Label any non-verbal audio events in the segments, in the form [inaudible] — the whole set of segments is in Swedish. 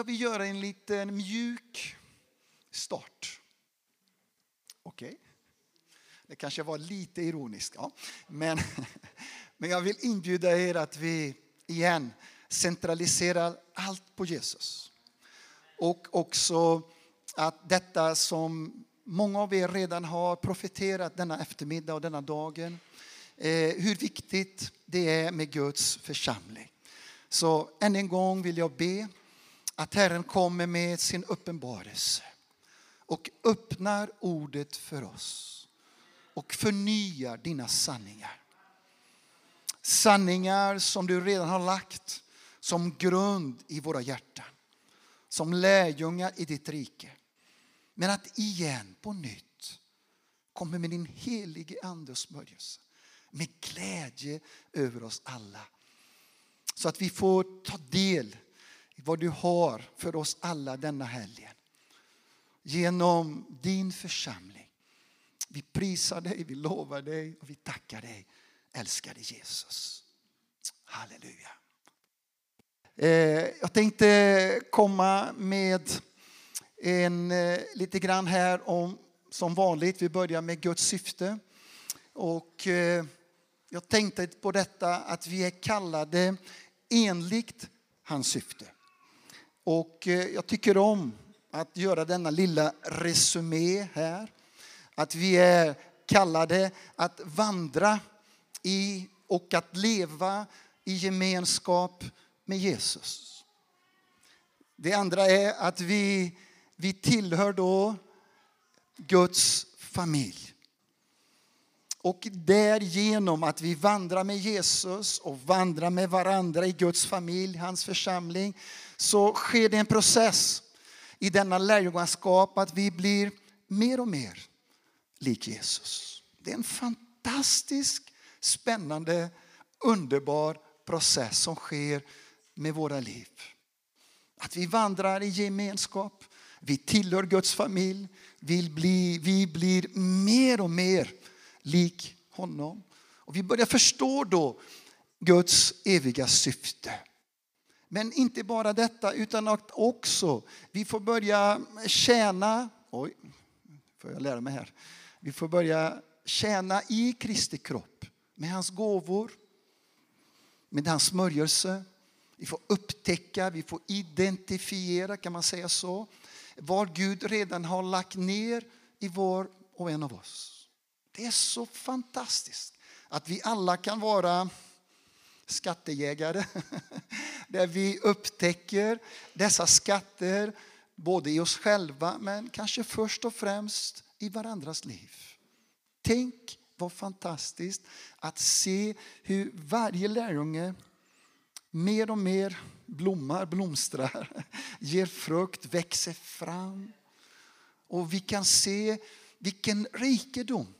jag vill göra en liten mjuk start. Okej? Okay. Det kanske var lite ironiskt. Ja. Men, [laughs] men jag vill inbjuda er att vi igen centraliserar allt på Jesus. Och också att detta som många av er redan har profeterat denna eftermiddag och denna dagen. Eh, hur viktigt det är med Guds församling. Så än en gång vill jag be att Herren kommer med sin uppenbarelse och öppnar ordet för oss och förnyar dina sanningar. Sanningar som du redan har lagt som grund i våra hjärtan. Som lärjungar i ditt rike. Men att igen på nytt kommer med din helige ande och smörjelse. Med glädje över oss alla. Så att vi får ta del vad du har för oss alla denna helgen. Genom din församling. Vi prisar dig, vi lovar dig och vi tackar dig, älskade Jesus. Halleluja. Eh, jag tänkte komma med en, eh, lite grann här om, som vanligt, vi börjar med Guds syfte. Och eh, jag tänkte på detta att vi är kallade enligt hans syfte. Och eh, jag tycker om att göra denna lilla resumé här. Att vi är kallade att vandra i och att leva i gemenskap med Jesus. Det andra är att vi, vi tillhör då Guds familj. Och därigenom att vi vandrar med Jesus och vandrar med varandra i Guds familj, hans församling, så sker det en process i denna lärjungaskap att vi blir mer och mer lik Jesus. Det är en fantastisk, spännande, underbar process som sker med våra liv. Att vi vandrar i gemenskap, vi tillhör Guds familj, vi blir, vi blir mer och mer lik honom. Och vi börjar förstå då Guds eviga syfte. Men inte bara detta, utan att också vi får börja tjäna, oj, får jag lära mig här. Vi får börja tjäna i Kristi kropp med hans gåvor, med hans smörjelse. Vi får upptäcka, vi får identifiera, kan man säga så, vad Gud redan har lagt ner i var och en av oss. Det är så fantastiskt att vi alla kan vara skattejägare. [laughs] Där vi upptäcker dessa skatter både i oss själva men kanske först och främst i varandras liv. Tänk vad fantastiskt att se hur varje lärjunge mer och mer blommar, blomstrar, [laughs] ger frukt, växer fram. Och vi kan se vilken rikedom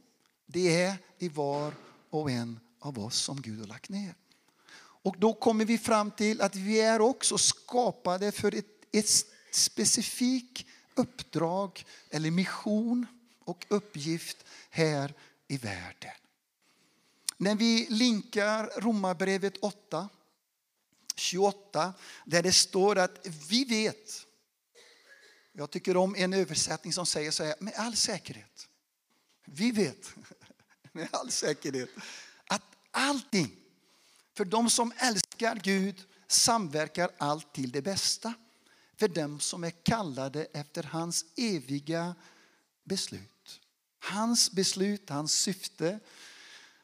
det är i var och en av oss som Gud har lagt ner. Och då kommer vi fram till att vi är också skapade för ett, ett specifikt uppdrag eller mission och uppgift här i världen. När vi linkar Romarbrevet 8, 28, där det står att vi vet, jag tycker om en översättning som säger så här, med all säkerhet. Vi vet [laughs] med all säkerhet att allting för de som älskar Gud samverkar allt till det bästa för dem som är kallade efter hans eviga beslut. Hans beslut, hans syfte.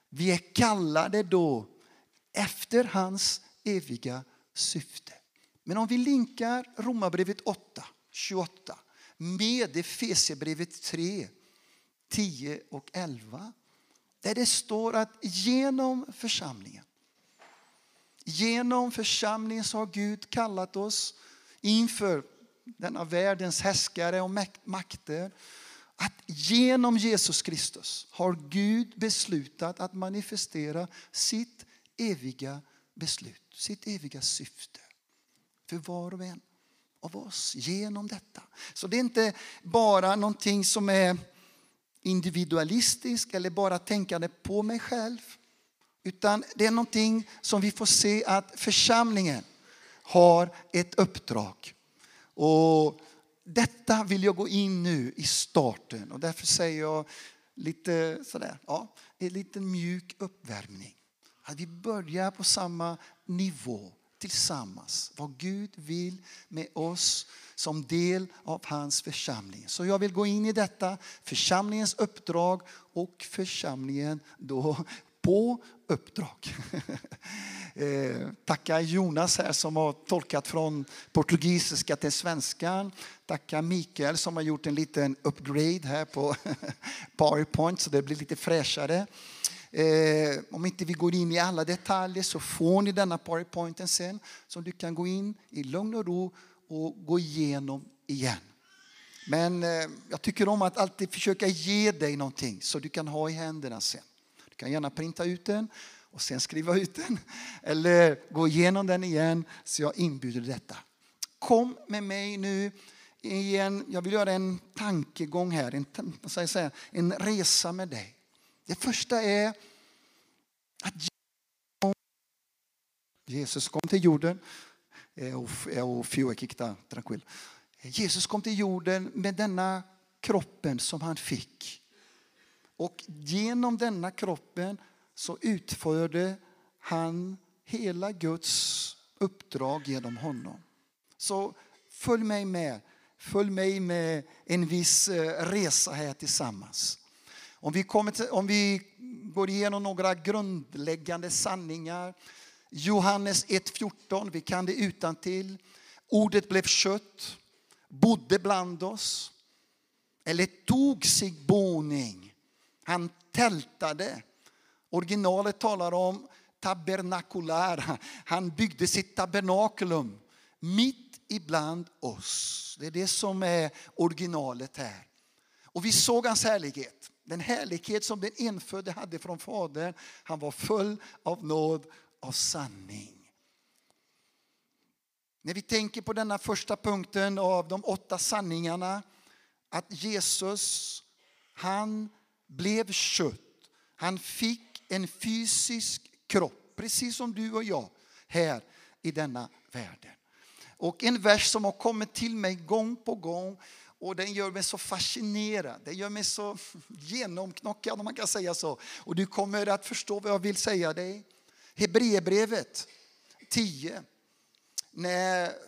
Vi är kallade då efter hans eviga syfte. Men om vi linkar Romarbrevet 8, 28 med Efesierbrevet 3, 10 och 11. Där det står att genom församlingen, genom församlingen så har Gud kallat oss inför denna världens härskare och makter att genom Jesus Kristus har Gud beslutat att manifestera sitt eviga beslut, sitt eviga syfte för var och en av oss genom detta. Så det är inte bara någonting som är individualistiskt eller bara tänkande på mig själv. Utan det är någonting som vi får se att församlingen har ett uppdrag. Och detta vill jag gå in nu i starten och därför säger jag lite sådär, ja, en liten mjuk uppvärmning. Att vi börjar på samma nivå tillsammans. Vad Gud vill med oss som del av hans församling. Så jag vill gå in i detta, församlingens uppdrag och församlingen då på uppdrag. [laughs] Eh, tacka Jonas här som har tolkat från portugisiska till svenska. Tacka Mikael som har gjort en liten upgrade här på [laughs] Powerpoint så det blir lite fräschare. Eh, om inte vi går in i alla detaljer så får ni denna powerpointen sen som du kan gå in i lugn och ro och gå igenom igen. Men eh, jag tycker om att alltid försöka ge dig någonting så du kan ha i händerna sen. Du kan gärna printa ut den och sen skriva ut den [laughs] eller gå igenom den igen så jag inbjuder detta. Kom med mig nu igen. Jag vill göra en tankegång här, en, vad säga, en resa med dig. Det första är att Jesus kom till jorden. Eh, oh, eh, oh, eh, Jesus kom till jorden med denna kroppen som han fick. Och genom denna kroppen så utförde han hela Guds uppdrag genom honom. Så följ mig med. Följ mig med en viss eh, resa här tillsammans. Om vi, kommer till, om vi går igenom några grundläggande sanningar. Johannes 1.14, vi kan det utan till. Ordet blev kött, bodde bland oss. Eller tog sig boning. Han tältade. Originalet talar om tabernakulär. Han byggde sitt tabernakulum mitt ibland oss. Det är det som är originalet här. Och vi såg hans härlighet. Den härlighet som den enfödde hade från Fadern. Han var full av nåd och sanning. När vi tänker på denna första punkten av de åtta sanningarna. Att Jesus, han blev kött. Han fick en fysisk kropp, precis som du och jag här i denna världen. Och en vers som har kommit till mig gång på gång och den gör mig så fascinerad, den gör mig så [laughs] genomknockad om man kan säga så. Och du kommer att förstå vad jag vill säga dig. Hebreerbrevet 10,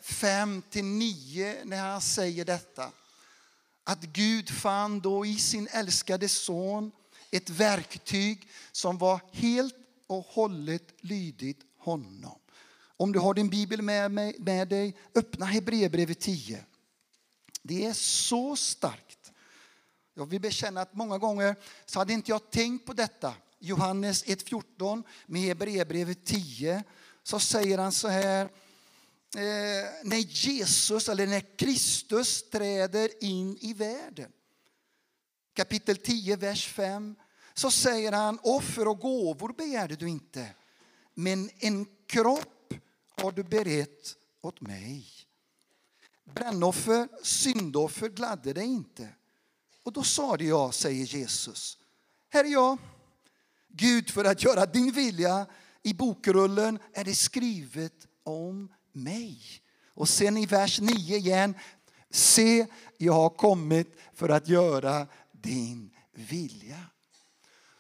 5 9, när han säger detta. Att Gud fann då i sin älskade son ett verktyg som var helt och hållet lydigt honom. Om du har din bibel med, med dig, öppna Hebreerbrevet 10. Det är så starkt. Jag vill bekänna att många gånger så hade inte jag tänkt på detta. Johannes 1.14 med Hebreerbrevet 10 så säger han så här. Eh, när Jesus eller när Kristus träder in i världen. Kapitel 10, vers 5. Så säger han, offer och gåvor begärde du inte. Men en kropp har du berett åt mig. Brännoffer, syndoffer gladde dig inte. Och då sade jag, säger Jesus, här är jag. Gud, för att göra din vilja i bokrullen är det skrivet om mig. Och sen i vers 9 igen, se, jag har kommit för att göra din vilja.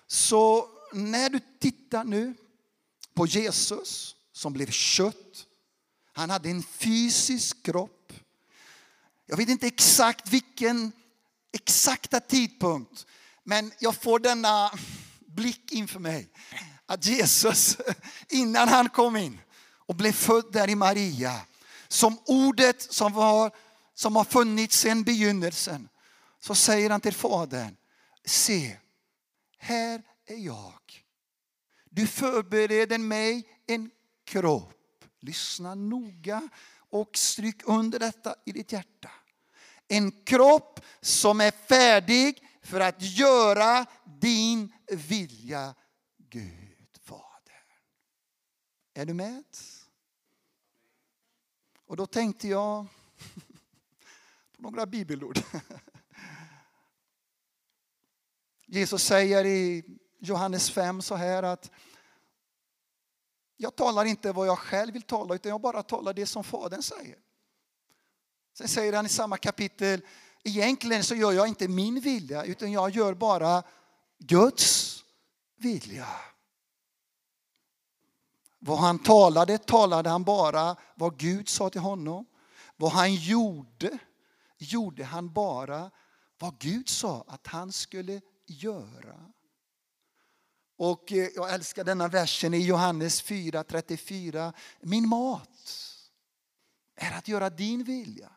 Så när du tittar nu på Jesus som blev kött, han hade en fysisk kropp, jag vet inte exakt vilken exakta tidpunkt, men jag får denna blick inför mig. Att Jesus, innan han kom in och blev född där i Maria, som ordet som, var, som har funnits sedan begynnelsen, så säger han till Fadern, se, här är jag. Du förbereder mig en kropp. Lyssna noga och stryk under detta i ditt hjärta. En kropp som är färdig för att göra din vilja, Gud Fader. Är du med? Och då tänkte jag [laughs] på några bibelord. [laughs] Jesus säger i Johannes 5 så här att jag talar inte vad jag själv vill tala utan jag bara talar det som Fadern säger. Sen säger han i samma kapitel, egentligen så gör jag inte min vilja utan jag gör bara Guds vilja. Vad han talade talade han bara vad Gud sa till honom. Vad han gjorde gjorde han bara vad Gud sa att han skulle göra. Och eh, jag älskar denna versen i Johannes 4.34. Min mat är att göra din vilja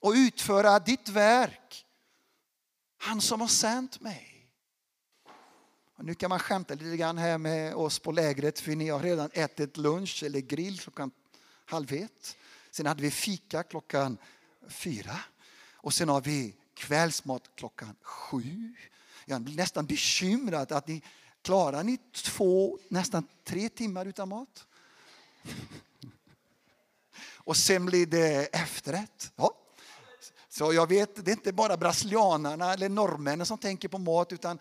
och utföra ditt verk. Han som har sänt mig. Och nu kan man skämta lite grann här med oss på lägret för ni har redan ätit lunch eller grill klockan halv ett. Sen hade vi fika klockan fyra. Och sen har vi kvällsmat klockan sju. Jag blir nästan bekymrad att ni klarar ni två, nästan tre timmar utan mat. [laughs] Och sen blir det efterrätt. Ja. Så jag vet, det är inte bara brasilianarna eller norrmännen som tänker på mat utan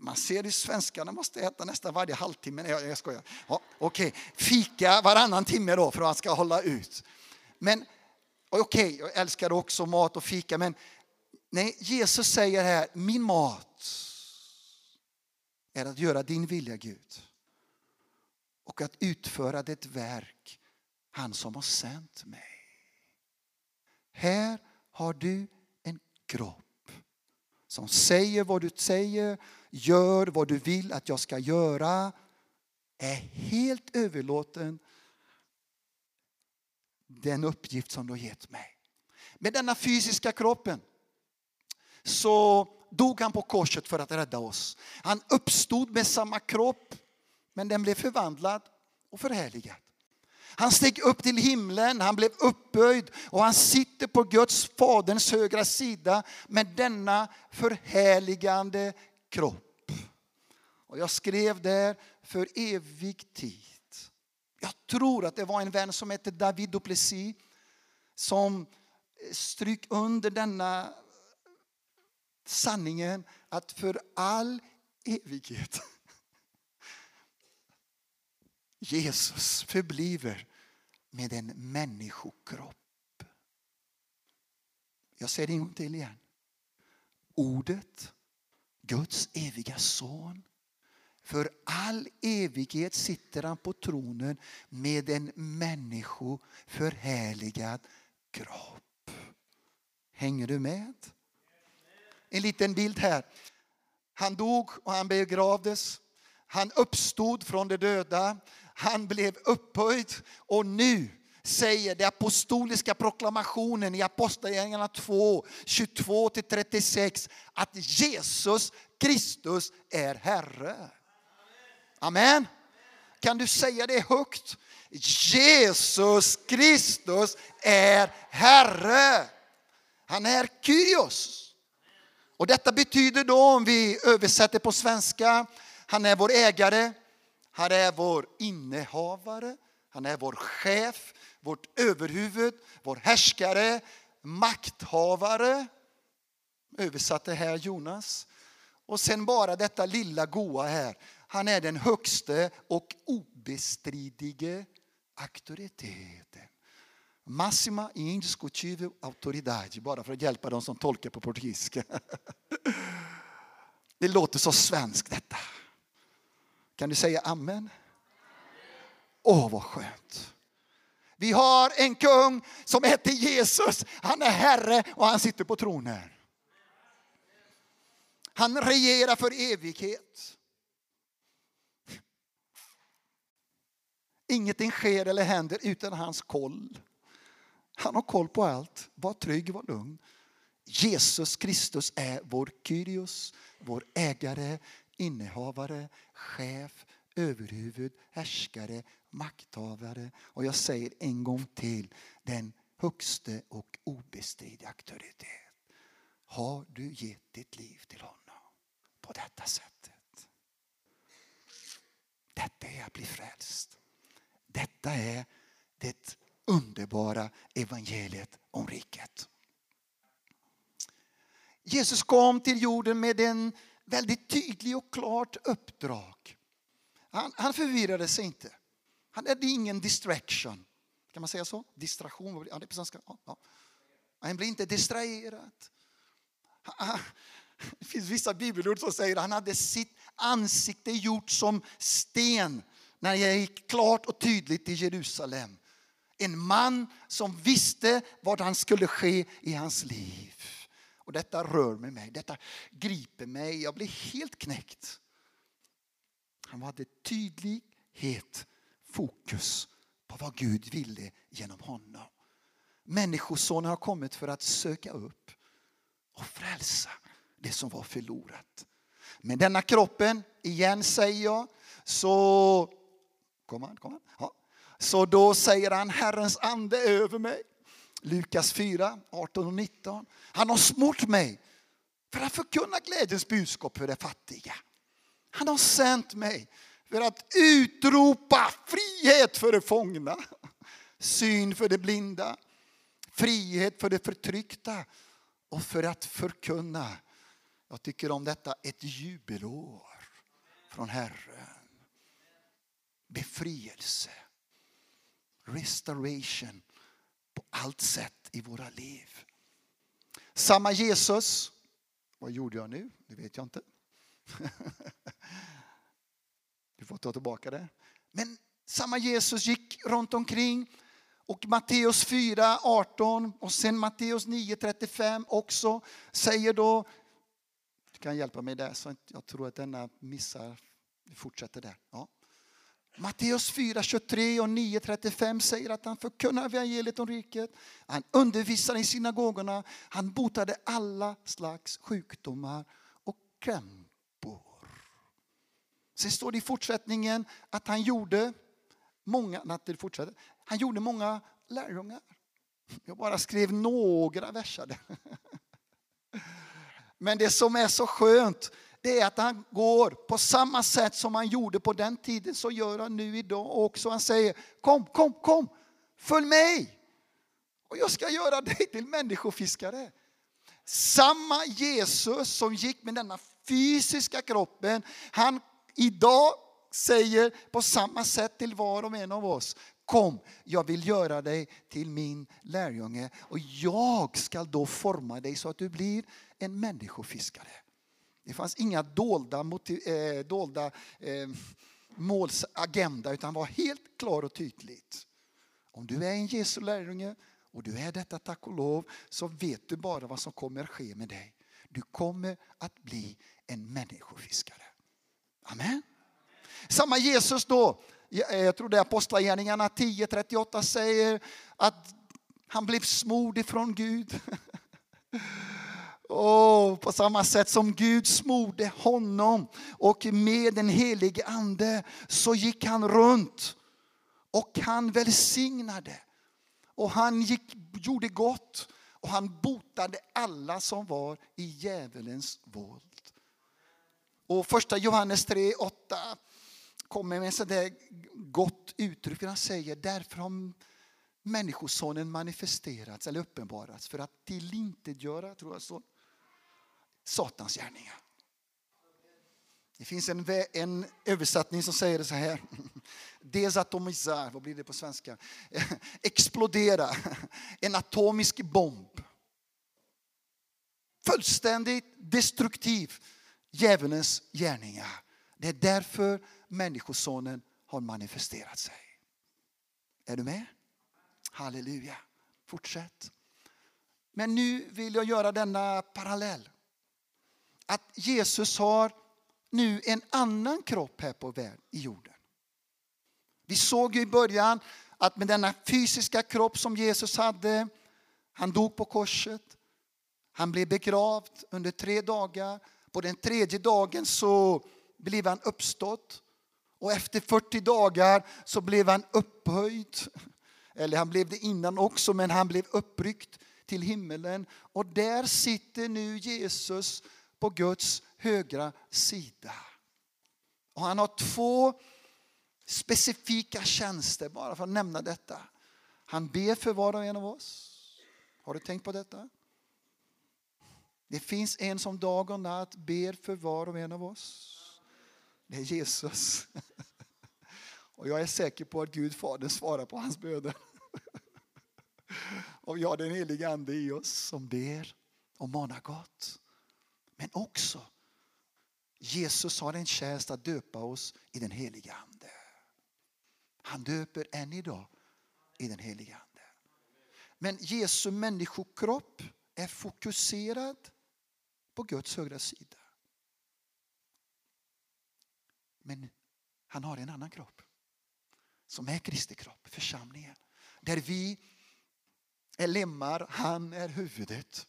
man ser ju svenskarna måste äta nästan varje halvtimme. Nej, jag skojar. Ja, Okej, okay. fika varannan timme då för att man ska hålla ut. Men okej, okay, jag älskar också mat och fika men nej, Jesus säger här, min mat är att göra din vilja Gud. Och att utföra det verk han som har sänt mig. Här har du en kropp som säger vad du säger, gör vad du vill att jag ska göra, är helt överlåten den uppgift som du har gett mig. Med denna fysiska kroppen så dog han på korset för att rädda oss. Han uppstod med samma kropp men den blev förvandlad och förhärligad. Han steg upp till himlen, han blev upphöjd och han sitter på Guds faderns högra sida med denna förhärligande kropp. Och jag skrev där för evig tid. Jag tror att det var en vän som hette David Duplessis som stryk under denna sanningen att för all evighet [laughs] Jesus förbliver med en människokropp. Jag säger det en gång till igen. Ordet, Guds eviga son. För all evighet sitter han på tronen med en människoförhärligad kropp. Hänger du med? En liten bild här. Han dog och han begravdes. Han uppstod från de döda. Han blev upphöjd och nu säger den apostoliska proklamationen i Apostlagärningarna 2, 22-36 att Jesus Kristus är Herre. Amen. Kan du säga det högt? Jesus Kristus är Herre. Han är Kyrios. Och detta betyder då om vi översätter på svenska, han är vår ägare, han är vår innehavare, han är vår chef, vårt överhuvud, vår härskare, makthavare. Översatte här Jonas. Och sen bara detta lilla goa här. Han är den högste och obestridlige auktoriteten. Massima e indiscutível autoridade. Bara för att hjälpa de som tolkar på portugisiska. [laughs] Det låter så svenskt detta. Kan du säga amen? Åh, vad skönt. Vi har en kung som heter Jesus. Han är Herre och han sitter på tronen. Han regerar för evighet. Ingenting sker eller händer utan hans koll. Han har koll på allt. Var trygg, var lugn. Jesus Kristus är vår Kyrios, vår ägare, innehavare, chef, överhuvud, härskare, makthavare. Och jag säger en gång till, den högste och obestridliga auktoritet. Har du gett ditt liv till honom på detta sättet? Detta är att bli frälst. Detta är det underbara evangeliet om riket. Jesus kom till jorden med en väldigt tydlig och klart uppdrag. Han, han förvirrade sig inte. Han hade ingen distraction. Kan man säga så? Distraktion? Ja, det är på svenska. Ja, ja. Han blev inte distraherad. Det finns vissa bibelord som säger att han hade sitt ansikte gjort som sten när jag gick klart och tydligt till Jerusalem. En man som visste vad han skulle ske i hans liv. Och detta rör med mig, detta griper mig. Jag blir helt knäckt. Han hade tydlighet, fokus på vad Gud ville genom honom. Människosonen har kommit för att söka upp och frälsa det som var förlorat. Med denna kroppen, igen säger jag, så... Kom han, kom han. Ja. Så då säger han Herrens ande över mig. Lukas 4, 18 och 19. Han har smort mig för att förkunna glädjens budskap för de fattiga. Han har sänt mig för att utropa frihet för de fångna, syn för de blinda, frihet för de förtryckta och för att förkunna, jag tycker om detta, ett jubelår från Herren. Befrielse, restoration på allt sätt i våra liv. Samma Jesus, vad gjorde jag nu? Det vet jag inte. [laughs] Du får ta tillbaka det. Men samma Jesus gick runt omkring och Matteus 4, 18 och sen Matteus 9, 35 också säger då, du kan hjälpa mig där så jag tror att denna missar, vi fortsätter där. Ja. Matteus 4, 23 och 9, 35 säger att han förkunnar evangeliet om riket. Han undervisade i synagogorna. Han botade alla slags sjukdomar och krämpor. Sen står det i fortsättningen att han gjorde många, det fortsätter, han gjorde många lärjungar. Jag bara skrev några verser. Men det som är så skönt det är att han går på samma sätt som han gjorde på den tiden så gör han nu idag också. Han säger kom, kom, kom, följ mig och jag ska göra dig till människofiskare. Samma Jesus som gick med denna fysiska kroppen, han idag säger på samma sätt till var och en av oss. Kom, jag vill göra dig till min lärjunge och jag ska då forma dig så att du blir en människofiskare. Det fanns inga dolda, motiv, eh, dolda eh, målsagenda utan var helt klar och tydligt. Om du är en Jesu lärjunge och du är detta tack och lov så vet du bara vad som kommer att ske med dig. Du kommer att bli en människofiskare. Amen. Samma Jesus då, eh, jag tror det är Apostlagärningarna 10.38 säger att han blev smord ifrån Gud. [laughs] Oh, på samma sätt som Gud smorde honom och med den helige ande så gick han runt och han välsignade och han gick, gjorde gott och han botade alla som var i djävulens våld. Och första Johannes 3, 8 kommer med sådär gott uttryck. Han säger därför har människosonen manifesterats eller uppenbarats för att tillintetgöra, tror jag så, Satans gärningar. Det finns en, en översättning som säger det så här. [laughs] Desatomisar, vad blir det på svenska? [laughs] Explodera, [laughs] en atomisk bomb. Fullständigt destruktiv djävulens gärningar. Det är därför Människosonen har manifesterat sig. Är du med? Halleluja. Fortsätt. Men nu vill jag göra denna parallell. Att Jesus har nu en annan kropp här på världen i jorden. Vi såg ju i början att med denna fysiska kropp som Jesus hade, han dog på korset, han blev begravd under tre dagar på den tredje dagen så blev han uppstått. Och efter 40 dagar så blev han upphöjd. Eller han blev det innan också, men han blev uppryckt till himmelen. Och där sitter nu Jesus på Guds högra sida. Och han har två specifika tjänster, bara för att nämna detta. Han ber för var och en av oss. Har du tänkt på detta? Det finns en som dag och natt ber för var och en av oss. Det är Jesus. [laughs] Och jag är säker på att Gud Fadern svarar på hans böner. [laughs] Och vi har den heliga Ande i oss som ber och manar gott. Men också Jesus har en tjänst att döpa oss i den heliga Ande. Han döper än idag i den heliga Ande. Men Jesu människokropp är fokuserad på Guds högra sida. Men han har en annan kropp som är Kristi kropp, församlingen. Där vi är lemmar, han är huvudet.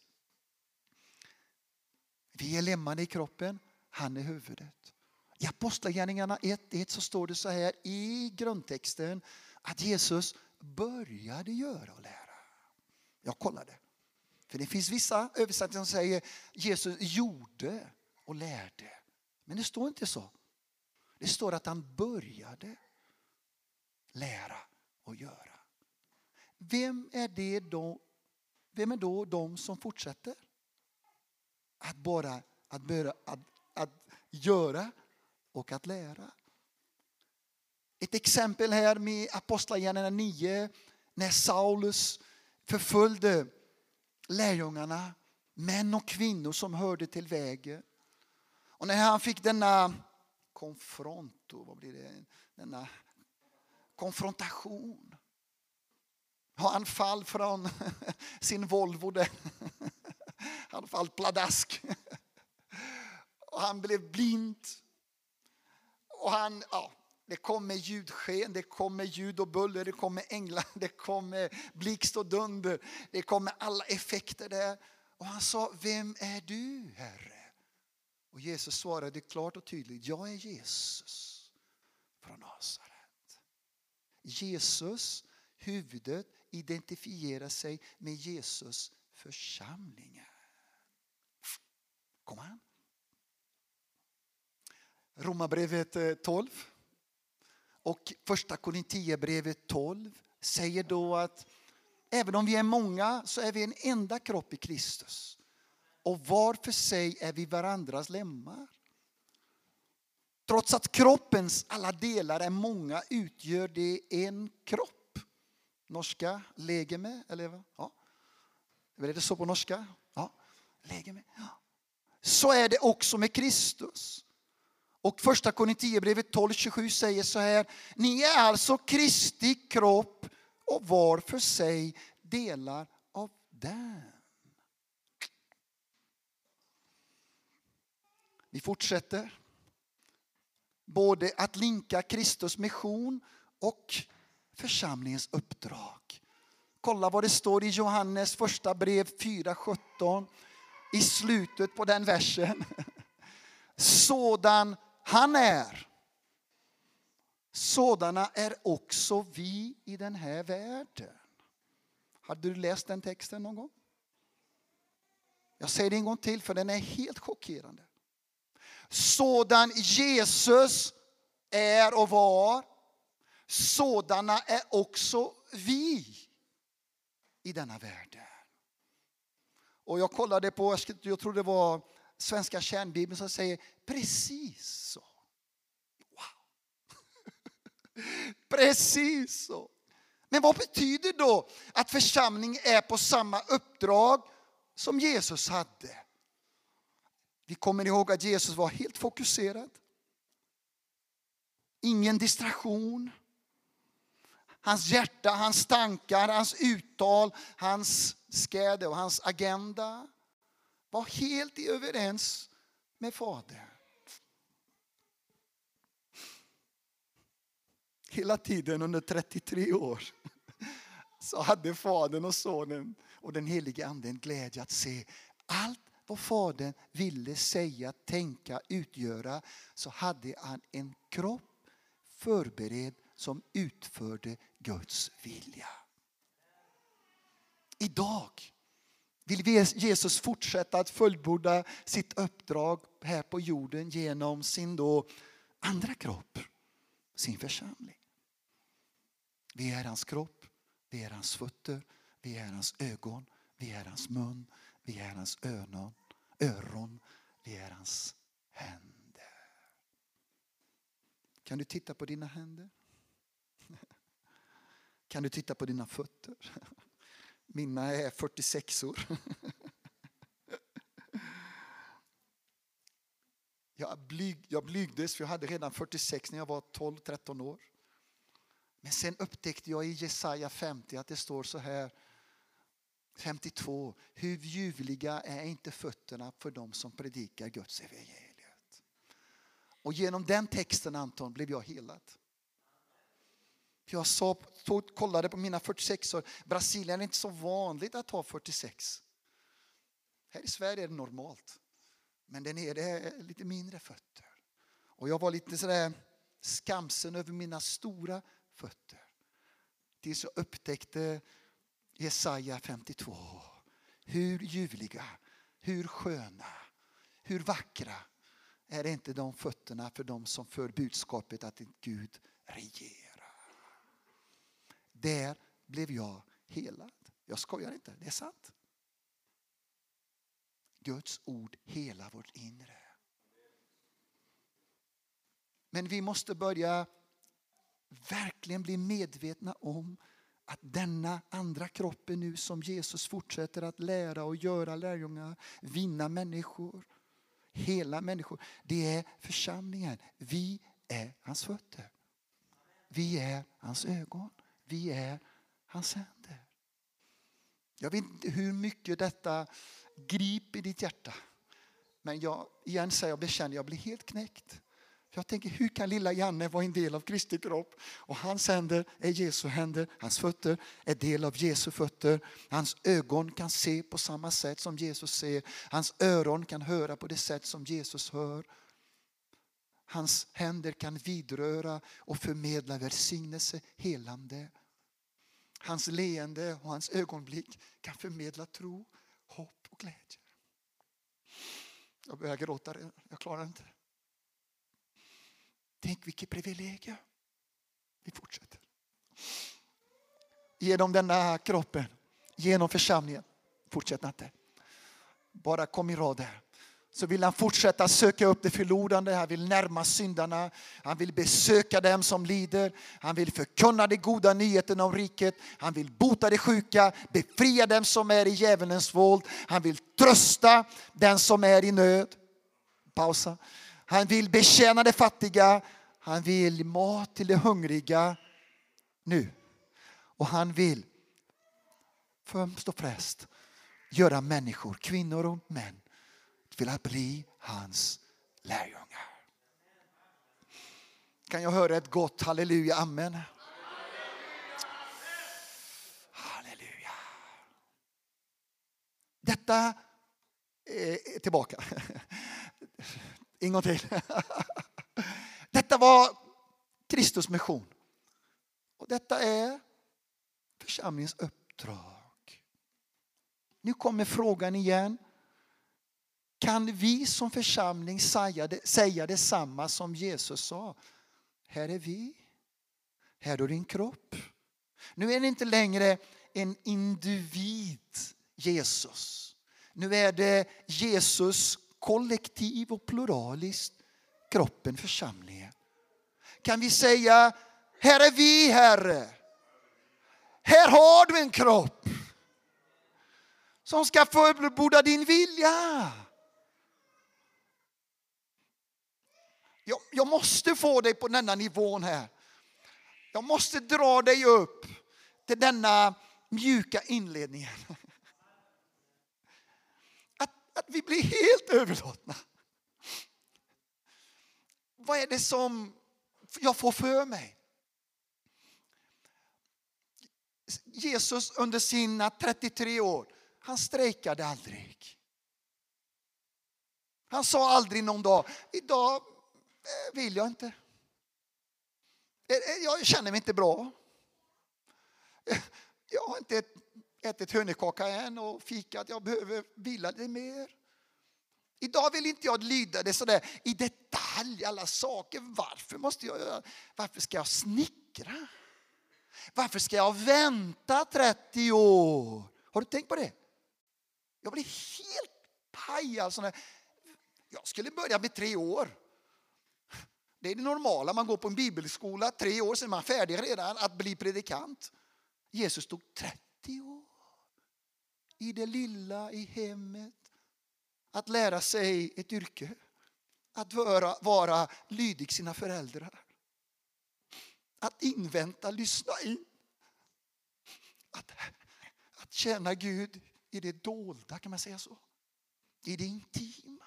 Vi är lemmarna i kroppen, han är huvudet. I Apostlagärningarna 1.1 så står det så här i grundtexten att Jesus började göra och lära. Jag kollade. För det finns vissa översättningar som säger Jesus gjorde och lärde. Men det står inte så. Det står att han började lära och göra. Vem är, det då, vem är då de som fortsätter? Att bara att, börja, att, att göra och att lära. Ett exempel här med Apostlagärningarna 9 när Saulus förföljde lärjungarna, män och kvinnor som hörde till vägen. Och när han fick denna konfronto, vad blir det? Denna konfrontation. Han fall från [laughs] sin Volvo där. Han fall pladask. Och han blev blind. Och han, ja, det kommer ljudsken, det kommer ljud och buller, det kommer änglar, [laughs] det kommer blixt och dunder. Det kommer alla effekter där. Och han sa, vem är du Herre? Och Jesus svarade klart och tydligt, jag är Jesus från Nasaret. Jesus, huvudet, identifierar sig med Jesus församlingar. Kom han. Romarbrevet eh, 12 och första Korintierbrevet 12 säger då att även om vi är många så är vi en enda kropp i Kristus. Och var för sig är vi varandras lemmar. Trots att kroppens alla delar är många utgör det en kropp. Norska, legeme, eller ja. Är det så på norska? Ja, legeme. Ja. Så är det också med Kristus. Och första Korinthierbrevet 12.27 säger så här. Ni är alltså Kristi kropp och var för sig delar av den. Vi fortsätter. Både att linka Kristus mission och församlingens uppdrag. Kolla vad det står i Johannes första brev 4.17 i slutet på den versen. Sådan han är. Sådana är också vi i den här världen. Hade du läst den texten någon gång? Jag säger det en gång till för den är helt chockerande. Sådan Jesus är och var, sådana är också vi i denna världen. Och jag kollade på, jag tror det var Svenska kärnbibeln som säger precis så. Wow. [laughs] precis så. Men vad betyder då att församling är på samma uppdrag som Jesus hade? Vi kommer ihåg att Jesus var helt fokuserad. Ingen distraktion. Hans hjärta, hans tankar, hans uttal, hans skräde och hans agenda var helt i överens med Fadern. Hela tiden under 33 år så hade Fadern och Sonen och den helige Anden glädje att se allt vad Fadern ville säga, tänka, utgöra så hade han en kropp förberedd som utförde Guds vilja. Idag vill Jesus fortsätta att fullborda sitt uppdrag här på jorden genom sin då andra kropp, sin församling. Vi är hans kropp, vi är hans fötter, vi är hans ögon, vi är hans mun, vi är hans öron, öron, vi är hans händer. Kan du titta på dina händer? [laughs] Kan du titta på dina fötter? [laughs] Mina är 46 år. [laughs] Jag, blyg, jag blygdes för jag hade redan 46 när jag var 12-13 år. Men sen upptäckte jag i Jesaja 50 att det står så här 52. Hur ljuvliga är inte fötterna för dem som predikar Guds evangeliet. Och genom den texten Anton blev jag helad. Jag sa, kollade på mina 46 år. Brasilien är inte så vanligt att ha 46. Här i Sverige är det normalt. Men där nere är lite mindre fötter. Och jag var lite sådär skamsen över mina stora fötter. Tills jag upptäckte Jesaja 52. Hur ljuvliga, hur sköna, hur vackra är det inte de fötterna för de som för budskapet att Gud regerar. Där blev jag helad. Jag skojar inte, det är sant. Guds ord hela vårt inre. Men vi måste börja verkligen bli medvetna om att denna andra kroppen nu som Jesus fortsätter att lära och göra lärjungar, vinna människor, hela människor. Det är församlingen. Vi är hans fötter. Vi är hans ögon. Vi är hans händer. Jag vet inte hur mycket detta griper ditt hjärta. Men jag, igen säger jag bekänner, jag blir helt knäckt. Jag tänker, hur kan lilla Janne vara en del av Kristi kropp? Och hans händer är Jesu händer, hans fötter är del av Jesu fötter. Hans ögon kan se på samma sätt som Jesus ser. Hans öron kan höra på det sätt som Jesus hör. Hans händer kan vidröra och förmedla välsignelse, helande. Hans leende och hans ögonblick kan förmedla tro, hopp och glädje. Jag börjar gråta, jag klarar inte. Tänk vilket privilegium. Vi fortsätter. Genom denna kroppen, genom församlingen. Fortsätt inte. Bara kom i rad där. Så vill han fortsätta söka upp det förlorande, han vill närma syndarna, han vill besöka dem som lider, han vill förkunna de goda nyheterna om riket, han vill bota de sjuka, befria dem som är i djävulens våld, han vill trösta den som är i nöd. Pausa. Han vill betjäna de fattiga. Han vill mat till de hungriga nu. Och han vill främst och främst göra människor, kvinnor och män, till att bli hans lärjungar. Kan jag höra ett gott halleluja, amen? Halleluja. Detta eh, är tillbaka. [laughs] En gång till. [laughs] Detta var Kristus mission. Och detta är församlingens uppdrag. Nu kommer frågan igen. Kan vi som församling säga, det, säga detsamma som Jesus sa? Här är vi. Här är din kropp. Nu är det inte längre en individ, Jesus. Nu är det Jesus kollektiv och pluraliskt kroppen, församlingen. Kan vi säga, här är vi Herre. Här har du en kropp som ska fullborda din vilja. Jag, jag måste få dig på denna nivån här. Jag måste dra dig upp till denna mjuka inledningen. [laughs] Att vi blir helt överlåtna. Vad är det som jag får för mig? Jesus under sina 33 år, han strejkade aldrig. Han sa aldrig någon dag, idag Eh, vill jag inte. Eh, eh, jag känner mig inte bra. Jag har inte ätit hönökaka än och fikat. Jag behöver vila lite mer. Idag vill inte jag lyda det sådär i detalj, alla saker. Varför måste jag göra? Varför ska jag snickra? Varför ska jag vänta 30 år? Har du tänkt på det? Jag blir helt paj. Alltså jag skulle börja med tre år. Det är det normala. Man går på en bibelskola, tre år, sen är man färdig redan att bli predikant. Jesus tog 30 år. i det lilla i hemmet. Att lära sig ett yrke. Att vara, vara lydig sina föräldrar. Att invänta, lyssna in. Att, att känna Gud i det dolda, kan man säga så? I det intima.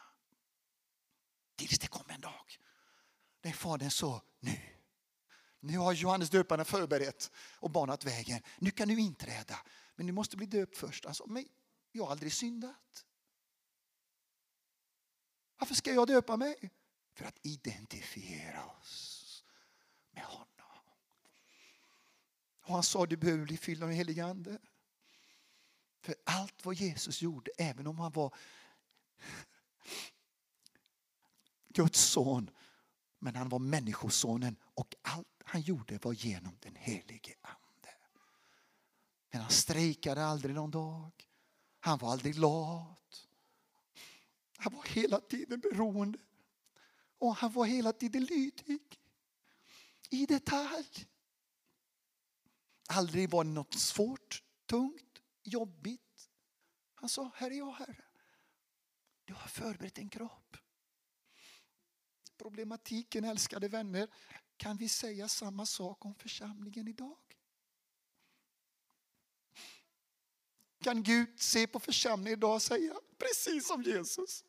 Tills det kommer en dag Nej, Fadern sa nu. Nu har Johannes döparen förberett och banat vägen. Nu kan du inträda. Men du måste bli döpt först. Alltså, men jag har aldrig syndat. Varför ska jag döpa mig? För att identifiera oss med honom. Och han sa du behöver bli fylld av den helige Ande. För allt vad Jesus gjorde, även om han var Guds son, men han var människosonen och allt han gjorde var genom den helige Ande. Men han strejkade aldrig någon dag. Han var aldrig lat. Han var hela tiden beroende. Och han var hela tiden lydig. I detalj. Aldrig var det något svårt, tungt, jobbigt. Han sa, här är jag Herre. Du har förberett en kropp. Problematiken, älskade vänner, kan vi säga samma sak om församlingen idag? Kan Gud se på församlingen idag och säga precis som Jesus?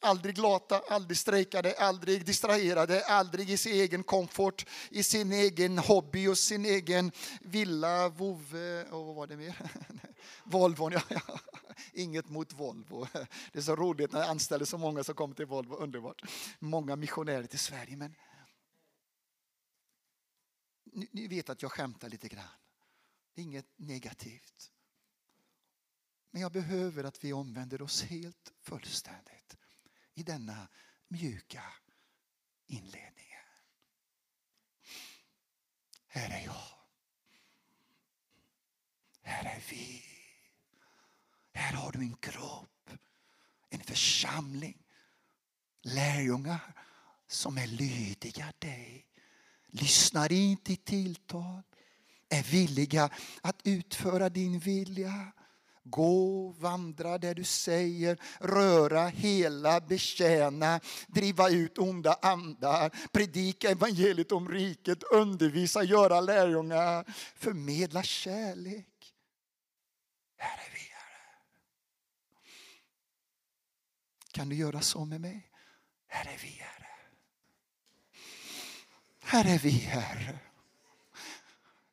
Aldrig lata, aldrig strejkade, aldrig distraherade, aldrig i sin egen komfort, i sin egen hobby och sin egen villa, vovve och vad var det mer? [laughs] Volvon, ja, ja. Inget mot Volvo. [laughs] Det är så roligt när jag anställer så många som kommer till Volvo, underbart. Många missionärer till Sverige. Men ni vet att jag skämtar lite grann. Det är Inget negativt. Men jag behöver att vi omvänder oss helt fullständigt i denna mjuka inledning. Här är jag. Här är vi. Här har du en kropp, en församling, lärjungar som är lydiga dig, lyssnar in till tilltal, är villiga att utföra din vilja. Gå, vandra där du säger, röra, hela, betjäna, driva ut onda andar, predika evangeliet om riket, undervisa, göra lärjungar, förmedla kärlek. Här är vi, Herre. Kan du göra så med mig? Här är vi, Herre. Här är vi, Herre.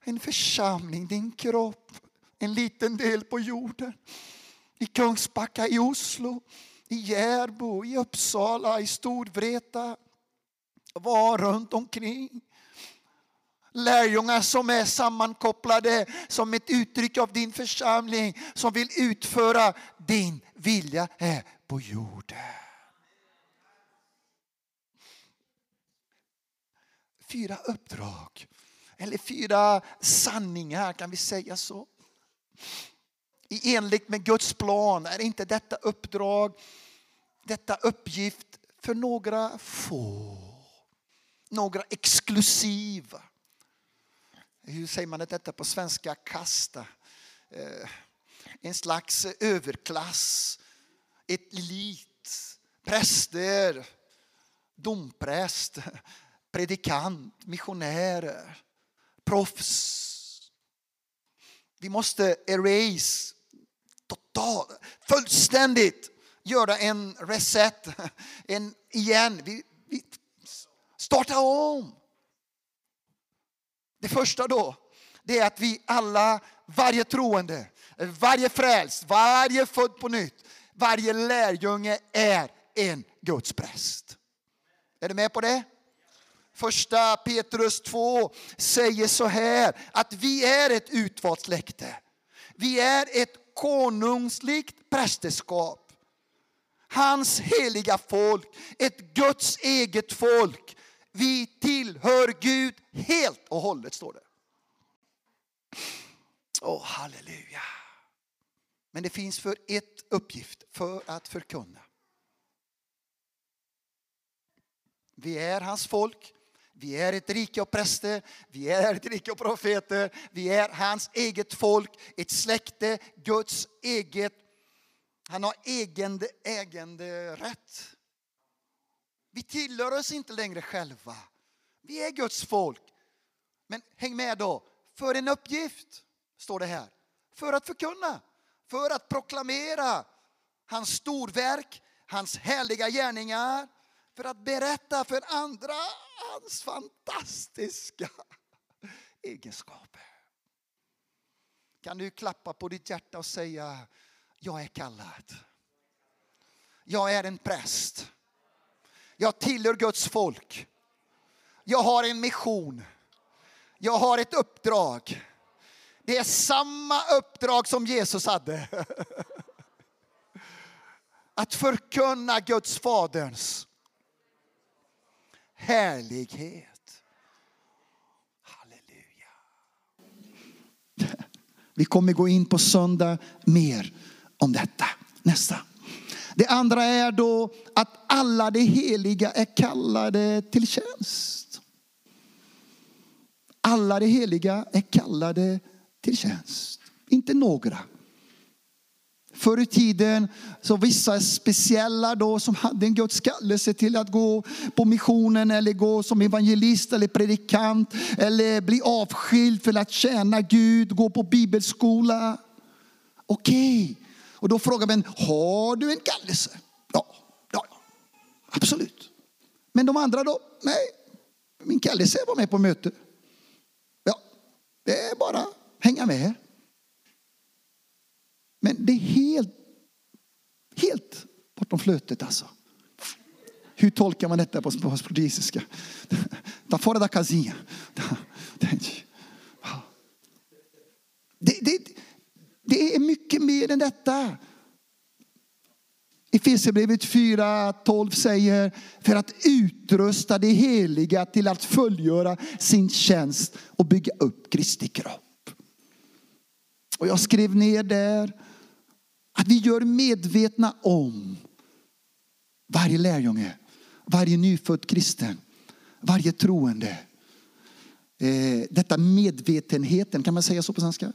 En församling, din kropp en liten del på jorden. I Kungsbacka, i Oslo, i Järbo, i Uppsala, i Storvreta. Var runt omkring. Lärjungar som är sammankopplade som ett uttryck av din församling som vill utföra din vilja här på jorden. Fyra uppdrag, eller fyra sanningar, kan vi säga så? I enlighet med Guds plan är inte detta uppdrag, detta uppgift för några få. Några exklusiva. Hur säger man detta på svenska? Kasta. Eh, en slags överklass. Ett elit. Präster. Dompräst. Predikant. Missionärer. Proffs vi måste erase, totalt, fullständigt göra en reset, en igen. Vi, vi starta om. Det första då, det är att vi alla, varje troende, varje frälst, varje född på nytt, varje lärjunge är en Guds präst. Är du med på det? Första Petrus 2 säger så här att vi är ett utvalt släkte. Vi är ett konungsligt prästerskap. Hans heliga folk, ett Guds eget folk. Vi tillhör Gud helt och hållet, står det. Åh, oh, halleluja. Men det finns för ett uppgift, för att förkunna. Vi är hans folk, vi är ett rike av präster, vi är ett rike av profeter, vi är hans eget folk, ett släkte, Guds eget Han har ägande, äganderätt. Vi tillhör oss inte längre själva. Vi är Guds folk. Men häng med då. För en uppgift, står det här. För att förkunna, för att proklamera hans storverk, hans härliga gärningar. För att berätta för andra hans fantastiska [laughs] egenskaper. Kan du klappa på ditt hjärta och säga, jag är kallad. Jag är en präst. Jag tillhör Guds folk. Jag har en mission. Jag har ett uppdrag. Det är samma uppdrag som Jesus hade. [laughs] Att förkunna Guds faderns härlighet. Halleluja. [laughs] Vi kommer gå in på söndag mer om detta. Nästa. Det andra är då att alla de heliga är kallade till tjänst. Alla de heliga är kallade till tjänst. Inte några. Förr i tiden så vissa speciella då som hade en Guds kallelse till att gå på missionen eller gå som evangelist eller predikant eller bli avskild för att tjäna Gud, gå på bibelskola. Okej, okay och då frågar man, har du en kallelse? Ja, ja, absolut. Men de andra då? Nej, min kallelse var med på möte. Ja, det är bara hänga med. Men det är helt, helt bortom flötet alltså. Hur tolkar man detta på portugisiska? Ta fora da casinha. Det, det, det är mycket mer än detta. Efesierbrevet 4.12 säger för att utrusta det heliga till att fullgöra sin tjänst och bygga upp Kristi kropp. Och jag skrev ner där att vi gör medvetna om varje lärjunge, varje nyfödd kristen, varje troende. Eh, detta medvetenheten, kan man säga så på svenska?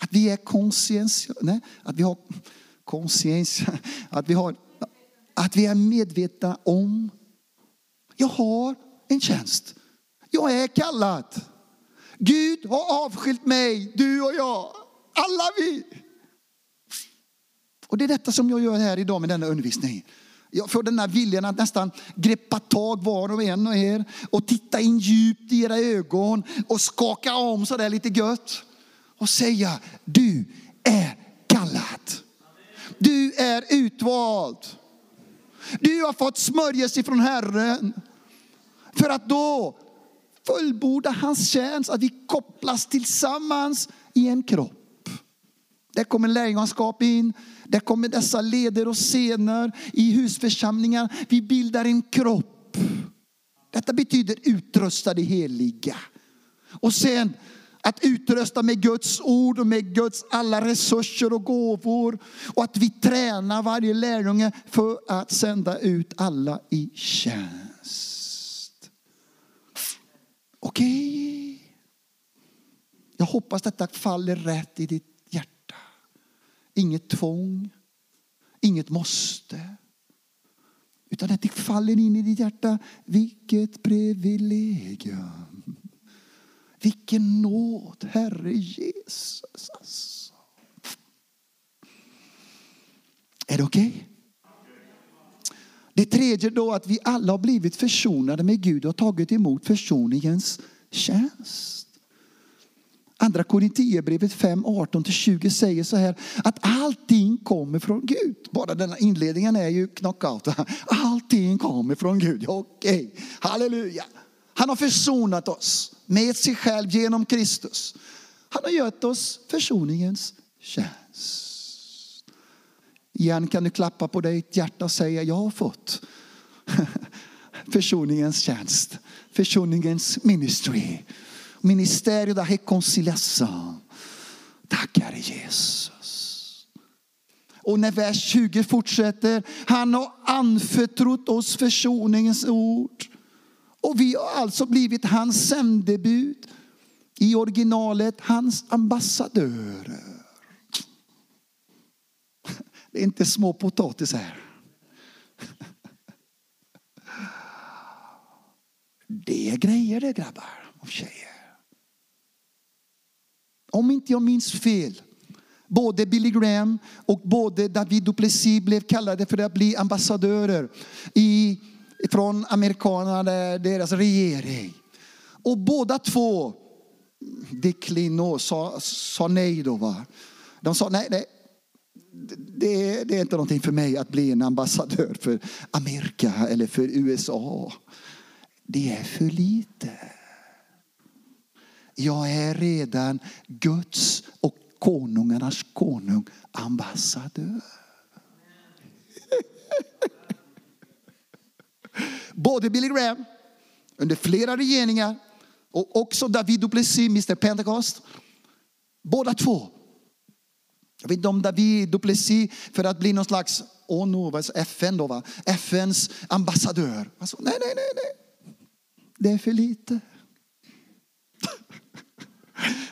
Att vi är consciens, nej, att vi har att vi har, att vi är medvetna om. Jag har en tjänst. Jag är kallad. Gud har avskilt mig, du och jag, alla vi. Och det är detta som jag gör här idag med denna undervisning. Jag får den här viljan att nästan greppa tag var och en av er och titta in djupt i era ögon och skaka om så där lite gött och säga du är kallad. Du är utvald. Du har fått smörjelse från Herren. För att då fullborda hans tjänst, att vi kopplas tillsammans i en kropp. Där kommer lärjungaskap in. Där kommer dessa leder och scener i husförsamlingar. Vi bildar en kropp. Detta betyder utrustade heliga. Och sen att utrusta med Guds ord och med Guds alla resurser och gåvor. Och att vi tränar varje lärjunge för att sända ut alla i tjänst. Okej. Okay. Jag hoppas detta faller rätt i ditt hjärta Inget tvång, inget måste. Utan att det faller in i ditt hjärta. Vilket privilegium. Vilken nåd, Herre Jesus. Alltså. Är det okej? Okay? Det tredje då att vi alla har blivit försonade med Gud och tagit emot försoningens tjänst. Andra Korinthierbrevet 5, 18-20 säger så här att allting kommer från Gud. Bara denna inledningen är ju knockout. Allting kommer från Gud. Okej, okay. halleluja. Han har försonat oss med sig själv genom Kristus. Han har gett oss försoningens tjänst. Igen kan du klappa på ditt hjärta och säga jag har fått [laughs] försoningens tjänst. Försoningens ministry. Ministerio da reconciliação. Tack Herre Jesus. Och när vers 20 fortsätter, han har anförtrott oss försoningens ord. Och vi har alltså blivit hans sändebud. I originalet hans ambassadörer. Det är inte små potatisar. Det är grejer det grabbar och tjejer. Om inte jag minns fel, både Billy Graham och både David Duplessis blev kallade för att bli ambassadörer i, från amerikanerna, deras regering. Och båda två, Declino sa, sa nej då. Va? De sa nej, nej det, det, är inte någonting för mig att bli en ambassadör för Amerika eller för USA. Det är för lite. Jag är redan Guds och konungarnas konung, ambassadör. Både Billy Graham under flera regeringar och också David Duplessis, Mr Pentecost. Båda två. Jag vet inte om David Duplessis för att bli någon slags ONU, FN då va? FNs ambassadör. Alltså, nej, nej, nej, nej. Det är för lite. [laughs]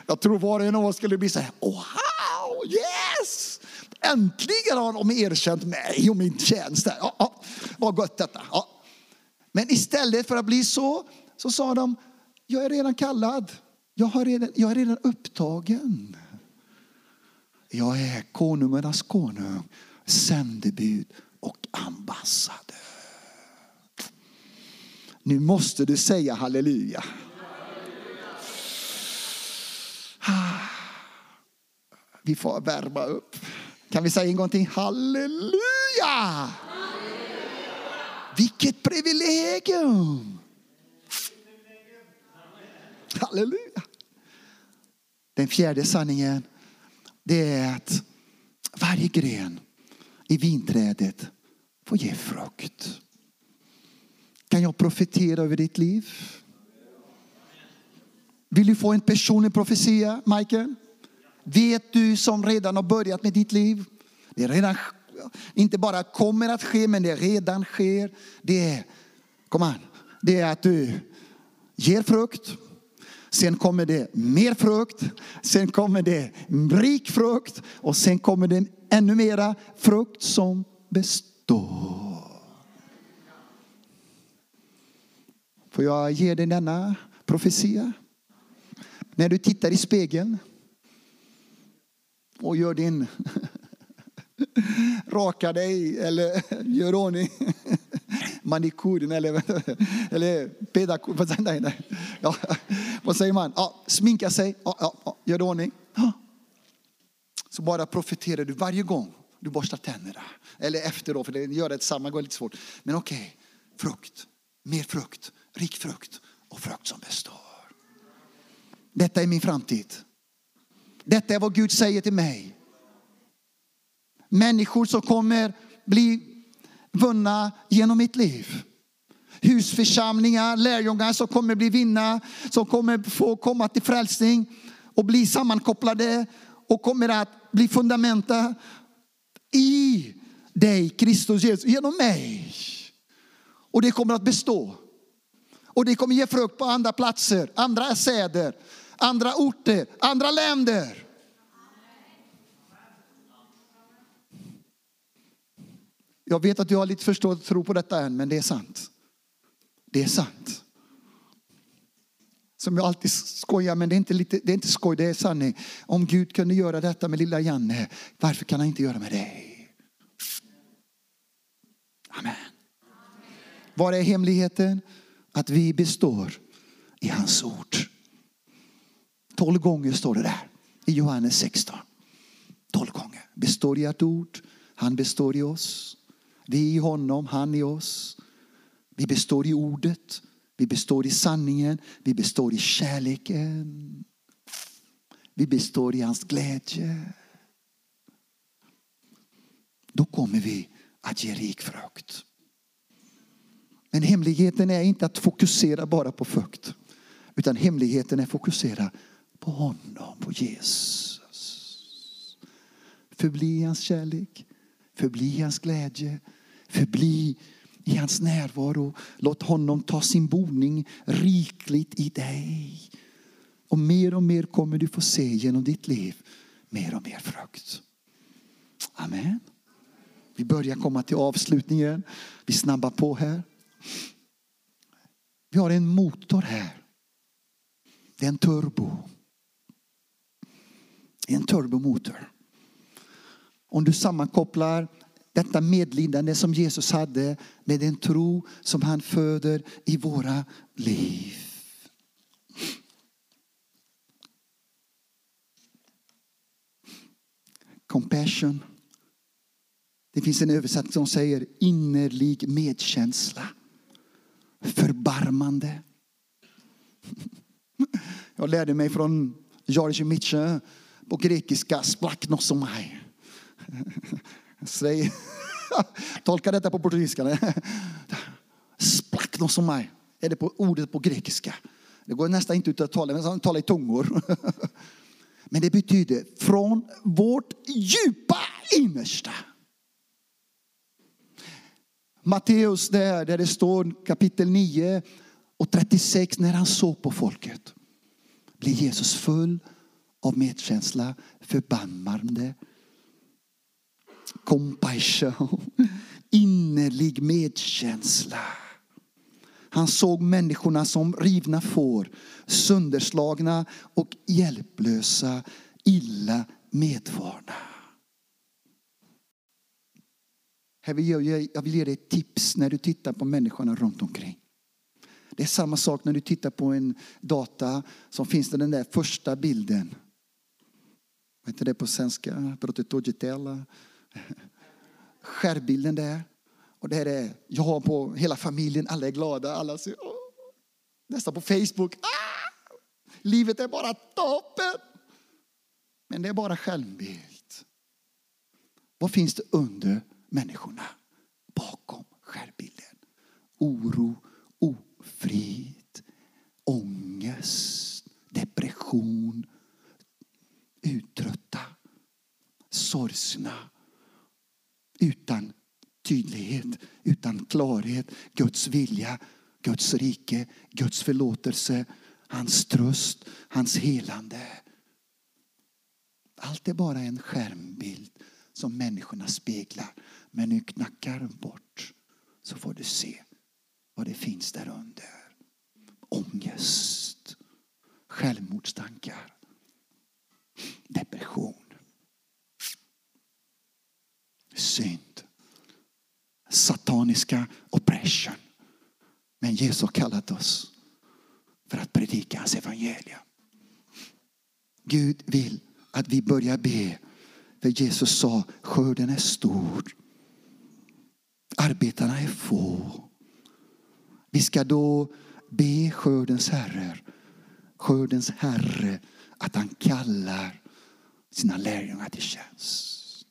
Jag tror var och en av oss skulle bli så här, oh, wow, yes! Äntligen har de erkänt mig och min tjänst. Ja, ja, vad gott detta. Ja. Men istället för att bli så, så sa de, jag är redan kallad. Jag, har redan, jag är redan upptagen. Jag är konungarnas konung, sändebud och ambassadör. Nu måste du säga halleluja. Ah, vi får värma upp. Kan vi säga en gång till? Halleluja! Vilket privilegium! Halleluja! Den fjärde sanningen det är att varje gren i vinträdet får ge frukt. Kan jag profetera över ditt liv? Vill du få en personlig profetia, Michael? Vet du som redan har börjat med ditt liv? Det är redan inte bara kommer att ske, men det redan sker. Det är, kom an, det är att du ger frukt. Sen kommer det mer frukt. Sen kommer det rik frukt. Och sen kommer det ännu mera frukt som består. Får jag ge dig denna profetia? När du tittar i spegeln och gör din [laughs] raka dig eller [laughs] gör ordning [laughs] manikuren eller, eller pedakor. Ja, vad säger man? Ja, sminka sig, ja, ja, gör ordning. Så bara profeterar du varje gång du borstar tänderna. Eller efter då, för det gör det samma går lite svårt. Men okej, okay. frukt, mer frukt, rik frukt och frukt som består. Detta är min framtid. Detta är vad Gud säger till mig. Människor som kommer bli vunna genom mitt liv. Husförsamlingar, lärjungar som kommer bli vinna, som kommer få komma till frälsning och bli sammankopplade och kommer att bli fundamenta i dig, Kristus Jesus, genom mig. Och det kommer att bestå. Och det kommer ge frukt på andra platser, andra städer, andra orter, andra länder. Jag vet att du har lite förstått tro på detta än, men det är sant. Det är sant. Som jag alltid skojar, men det är inte, lite, det är inte skoj, det är sanning. Om Gud kunde göra detta med lilla Janne, varför kan han inte göra med dig? Amen. Vad är hemligheten? Att vi består i hans ord. Tolv gånger står det där i Johannes 16. Tolv gånger. Består i ert ord, han består i oss. Vi i honom, han i oss. Vi består i ordet, vi består i sanningen, vi består i kärleken. Vi består i hans glädje. Då kommer vi att ge rik frukt. Men hemligheten är inte att fokusera bara på frukt. Utan hemligheten är att fokusera på honom, på Jesus. Förbli hans kärlek, förbli hans glädje, Förbli i hans närvaro. Låt honom ta sin boning rikligt i dig. Och mer och mer kommer du få se genom ditt liv mer och mer frukt. Amen. Vi börjar komma till avslutningen. Vi snabbar på här. Vi har en motor här. Det är en turbo. En turbomotor. Om du sammankopplar detta medlidande som Jesus hade med den tro som han föder i våra liv. Compassion. Det finns en översättning som säger innerlig medkänsla. Förbarmande. Jag lärde mig från George Mitchell på grekiska splaknosomai. Säg, [laughs] tolka detta på portugisiska. Splaknosomai är det på ordet på grekiska. Det går nästan inte ut att tala, men tala i tungor. [laughs] Men det betyder från vårt djupa innersta. Matteus där, där det står kapitel 9 och 36 när han såg på folket blir Jesus full av medkänsla, förbarmande, compassion, innerlig medkänsla. Han såg människorna som rivna får, sönderslagna och hjälplösa, illa medvarna. Jag vill ge dig ett tips när du tittar på människorna runt omkring. Det är samma sak när du tittar på en data som finns det den där första bilden. Vad heter det på svenska? Protetogitella. Skärbilden där. Och där är jag på hela familjen, alla är glada, alla ser, åh, nästan på Facebook. Ah! Livet är bara toppen. Men det är bara självbild. Vad finns det under människorna? Bakom skärbilden. Oro, ofrid, ångest, depression, uttrötta, sorgsna, utan tydlighet, utan klarhet, Guds vilja, Guds rike, Guds förlåtelse, hans tröst, hans helande. Allt är bara en skärmbild som människorna speglar. Men nu knackar bort så får du se vad det finns där under. Ångest, självmordstankar, depression, synd sataniska oppression. Men Jesus har kallat oss för att predika hans evangelium. Gud vill att vi börjar be. För Jesus sa skörden är stor. Arbetarna är få. Vi ska då be skördens herre, skördens herre att han kallar sina lärjungar till tjänst.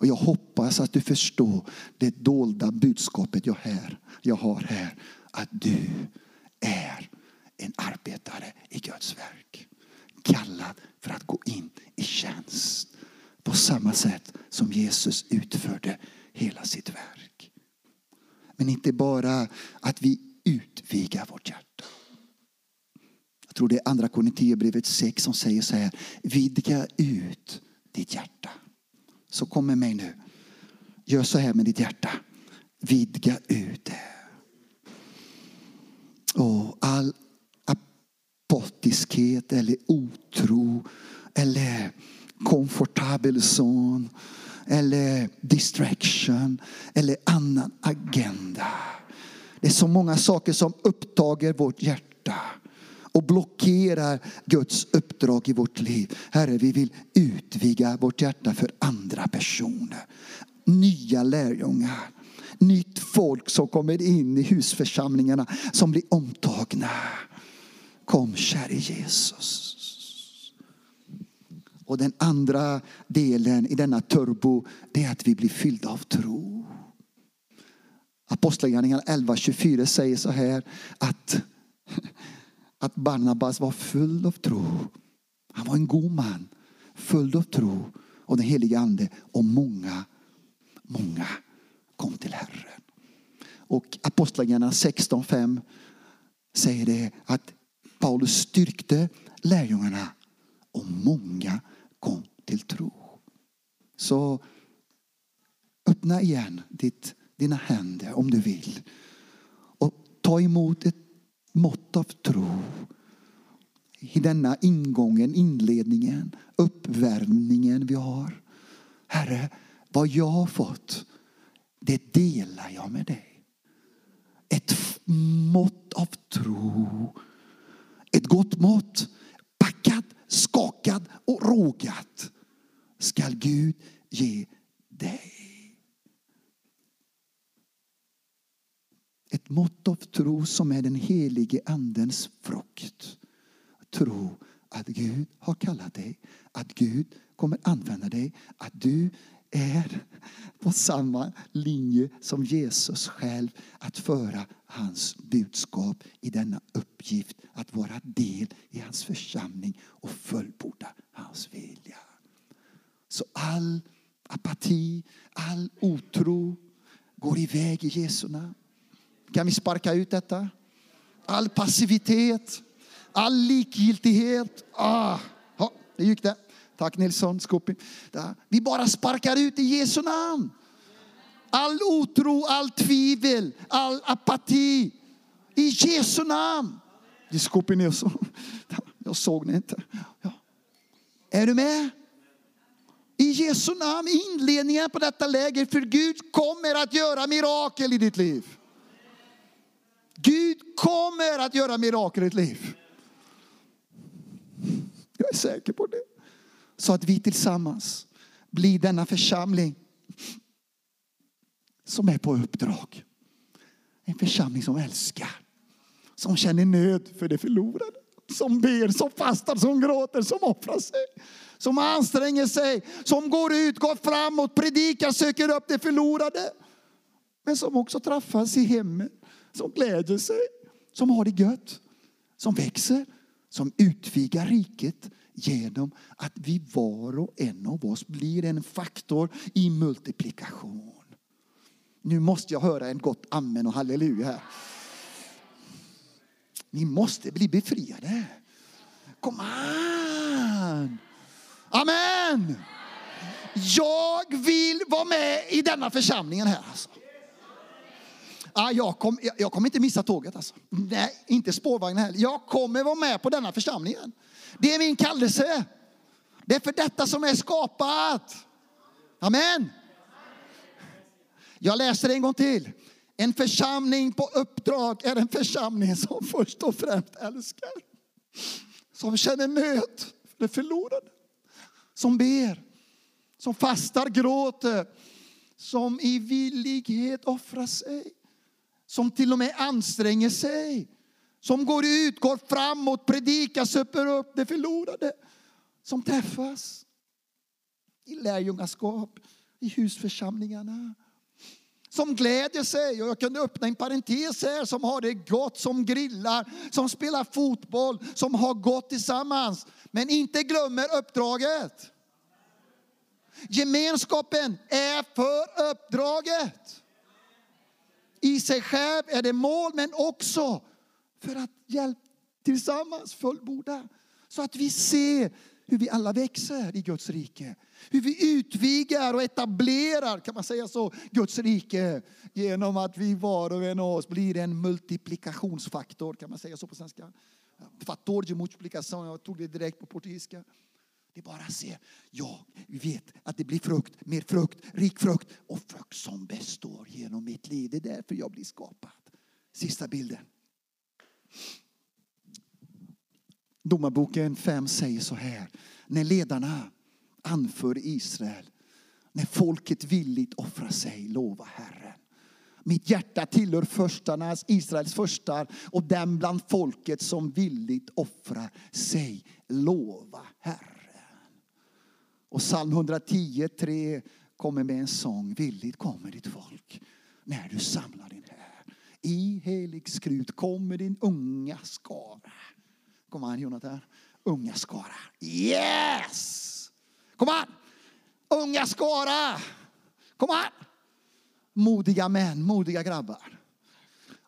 Och jag hoppas att du förstår det dolda budskapet jag, här, jag har här. Att du är en arbetare i Guds verk. Kallad för att gå in i tjänst. På samma sätt som Jesus utförde hela sitt verk. Men inte bara att vi utvigar vårt hjärta. Jag tror det är andra Korinthierbrevet 6 som säger så här. Vidga ut ditt hjärta. Så kom med mig nu. Gör så här med ditt hjärta. Vidga ut det. Och all apatiskhet eller otro eller komfortabel zon eller distraction eller annan agenda. Det är så många saker som upptager vårt hjärta och blockerar Guds uppdrag i vårt liv. Herre, vi vill utviga vårt hjärta för andra personer. Nya lärjungar. Nytt folk som kommer in i husförsamlingarna som blir omtagna. Kom käre Jesus. Och den andra delen i denna turbo det är att vi blir fyllda av tro. Apostlagärningarna 11.24 säger så här att att Barnabas var full av tro. Han var en god man, full av tro och den helige ande. Och många, många kom till Herren. Och Apostlagärningarna 16.5 säger det att Paulus styrkte lärjungarna och många kom till tro. Så öppna igen ditt, dina händer om du vill. Och ta emot ett mått av tro i denna ingången, inledningen, uppvärmningen vi har. Herre, vad jag har fått, det delar jag med dig. Ett mått av tro. Ett gott mått, packat, skakat och rågat skall Gud ge dig. Ett mått av tro som är den helige andens frukt. Tro att Gud har kallat dig, att Gud kommer använda dig, att du är på samma linje som Jesus själv att föra hans budskap i denna uppgift att vara del i hans församling och fullborda hans vilja. Så all apati, all otro går iväg i Jesu namn. Kan vi sparka ut detta? All passivitet, all likgiltighet. Ah, det gick det. Tack Nilsson, Skopi. Vi bara sparkar ut i Jesu namn. All otro, all tvivel, all apati. I Jesu namn. Det är Skopi Nilsson. Jag såg ni inte. Ja. Är du med? I Jesu namn, inledningen på detta läger. För Gud kommer att göra mirakel i ditt liv. Gud kommer att göra mirakel i ditt liv. Jag är säker på det. Så att vi tillsammans blir denna församling som är på uppdrag. En församling som älskar, som känner nöd för det förlorade. Som ber, som fastar, som gråter, som offrar sig. Som anstränger sig, som går ut, går framåt, predikar, söker upp det förlorade. Men som också träffas i hemmet, som gläder sig, som har det gött, som växer, som utvigar riket genom att vi var och en av oss blir en faktor i multiplikation. Nu måste jag höra en gott amen och halleluja här. Ni måste bli befriade. Kom an! Amen! Jag vill vara med i denna församlingen här. Alltså. Ah, jag, kom, jag, jag kommer inte missa tåget. Alltså. Nej, inte spårvagnen heller. Jag kommer vara med på denna församlingen. Det är min kallelse. Det är för detta som är skapat. Amen. Jag läser en gång till. En församling på uppdrag är en församling som först och främst älskar. Som känner nöd för det förlorade. Som ber, som fastar, gråter, som i villighet offrar sig. Som till och med anstränger sig. Som går ut, går framåt, predikar, söper upp det förlorade. Som träffas i lärjungaskap, i husförsamlingarna som gläder sig. Och jag kunde öppna en parentes här som har det gott, som grillar, som spelar fotboll, som har gott tillsammans. Men inte glömmer uppdraget. Gemenskapen är för uppdraget. I sig själv är det mål, men också för att hjälpa tillsammans fullborda. Så att vi ser hur vi alla växer i Guds rike. Hur vi utvidgar och etablerar, kan man säga så, Guds rike genom att vi var och en av oss blir en multiplikationsfaktor, kan man säga så på svenska? Fator de multiplicação, jag tog det direkt på portugisiska. Det är bara att se, ja, vi vet att det blir frukt, mer frukt, rik frukt och frukt som består genom mitt liv. Det är därför jag blir skapad. Sista bilden. Domarboken 5 säger så här. När ledarna anför Israel. När folket villigt offrar sig, lova Herren. Mitt hjärta tillhör förstarnas, Israels förstar och den bland folket som villigt offrar sig, lova Herren. Och psalm 110, 3 kommer med en sång. Villigt kommer ditt folk när du samlar din här. I helig skrut kommer din unga skara. Kom an Jonathan. Unga skara. Yes! Kom an! Unga skara! Kom an! Modiga män, modiga grabbar.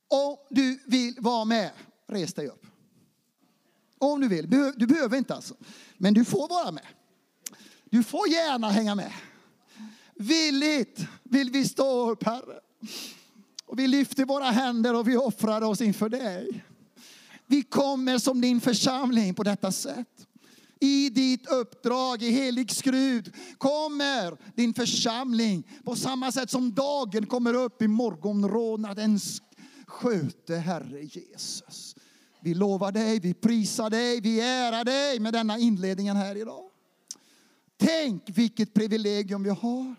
Om du vill vara med, res dig upp. Om du vill. Du behöver inte alltså. Men du får vara med. Du får gärna hänga med. Villigt vill vi stå upp, Herre. Och vi lyfter våra händer och vi offrar oss inför dig. Vi kommer som din församling på detta sätt. I ditt uppdrag i helig skrud kommer din församling på samma sätt som dagen kommer upp i morgonrådnadens sköte, Herre Jesus. Vi lovar dig, vi prisar dig, vi ärar dig med denna inledningen här idag. Tänk vilket privilegium vi har.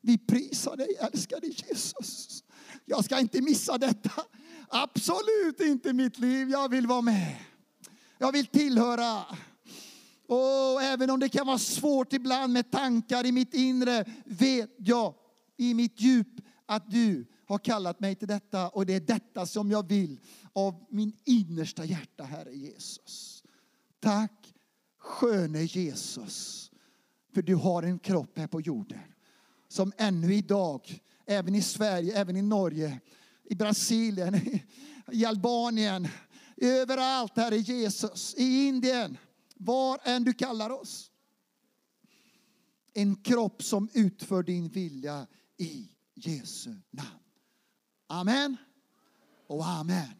Vi prisar dig, älskade Jesus. Jag ska inte missa detta. Absolut inte mitt liv. Jag vill vara med. Jag vill tillhöra. Och även om det kan vara svårt ibland med tankar i mitt inre vet jag i mitt djup att du har kallat mig till detta och det är detta som jag vill av min innersta hjärta, Herre Jesus. Tack sköne Jesus, för du har en kropp här på jorden som ännu idag, även i Sverige, även i Norge, i Brasilien, [laughs] i Albanien, överallt, här i Jesus, i Indien, var än du kallar oss. En kropp som utför din vilja i Jesu namn. Amen och amen.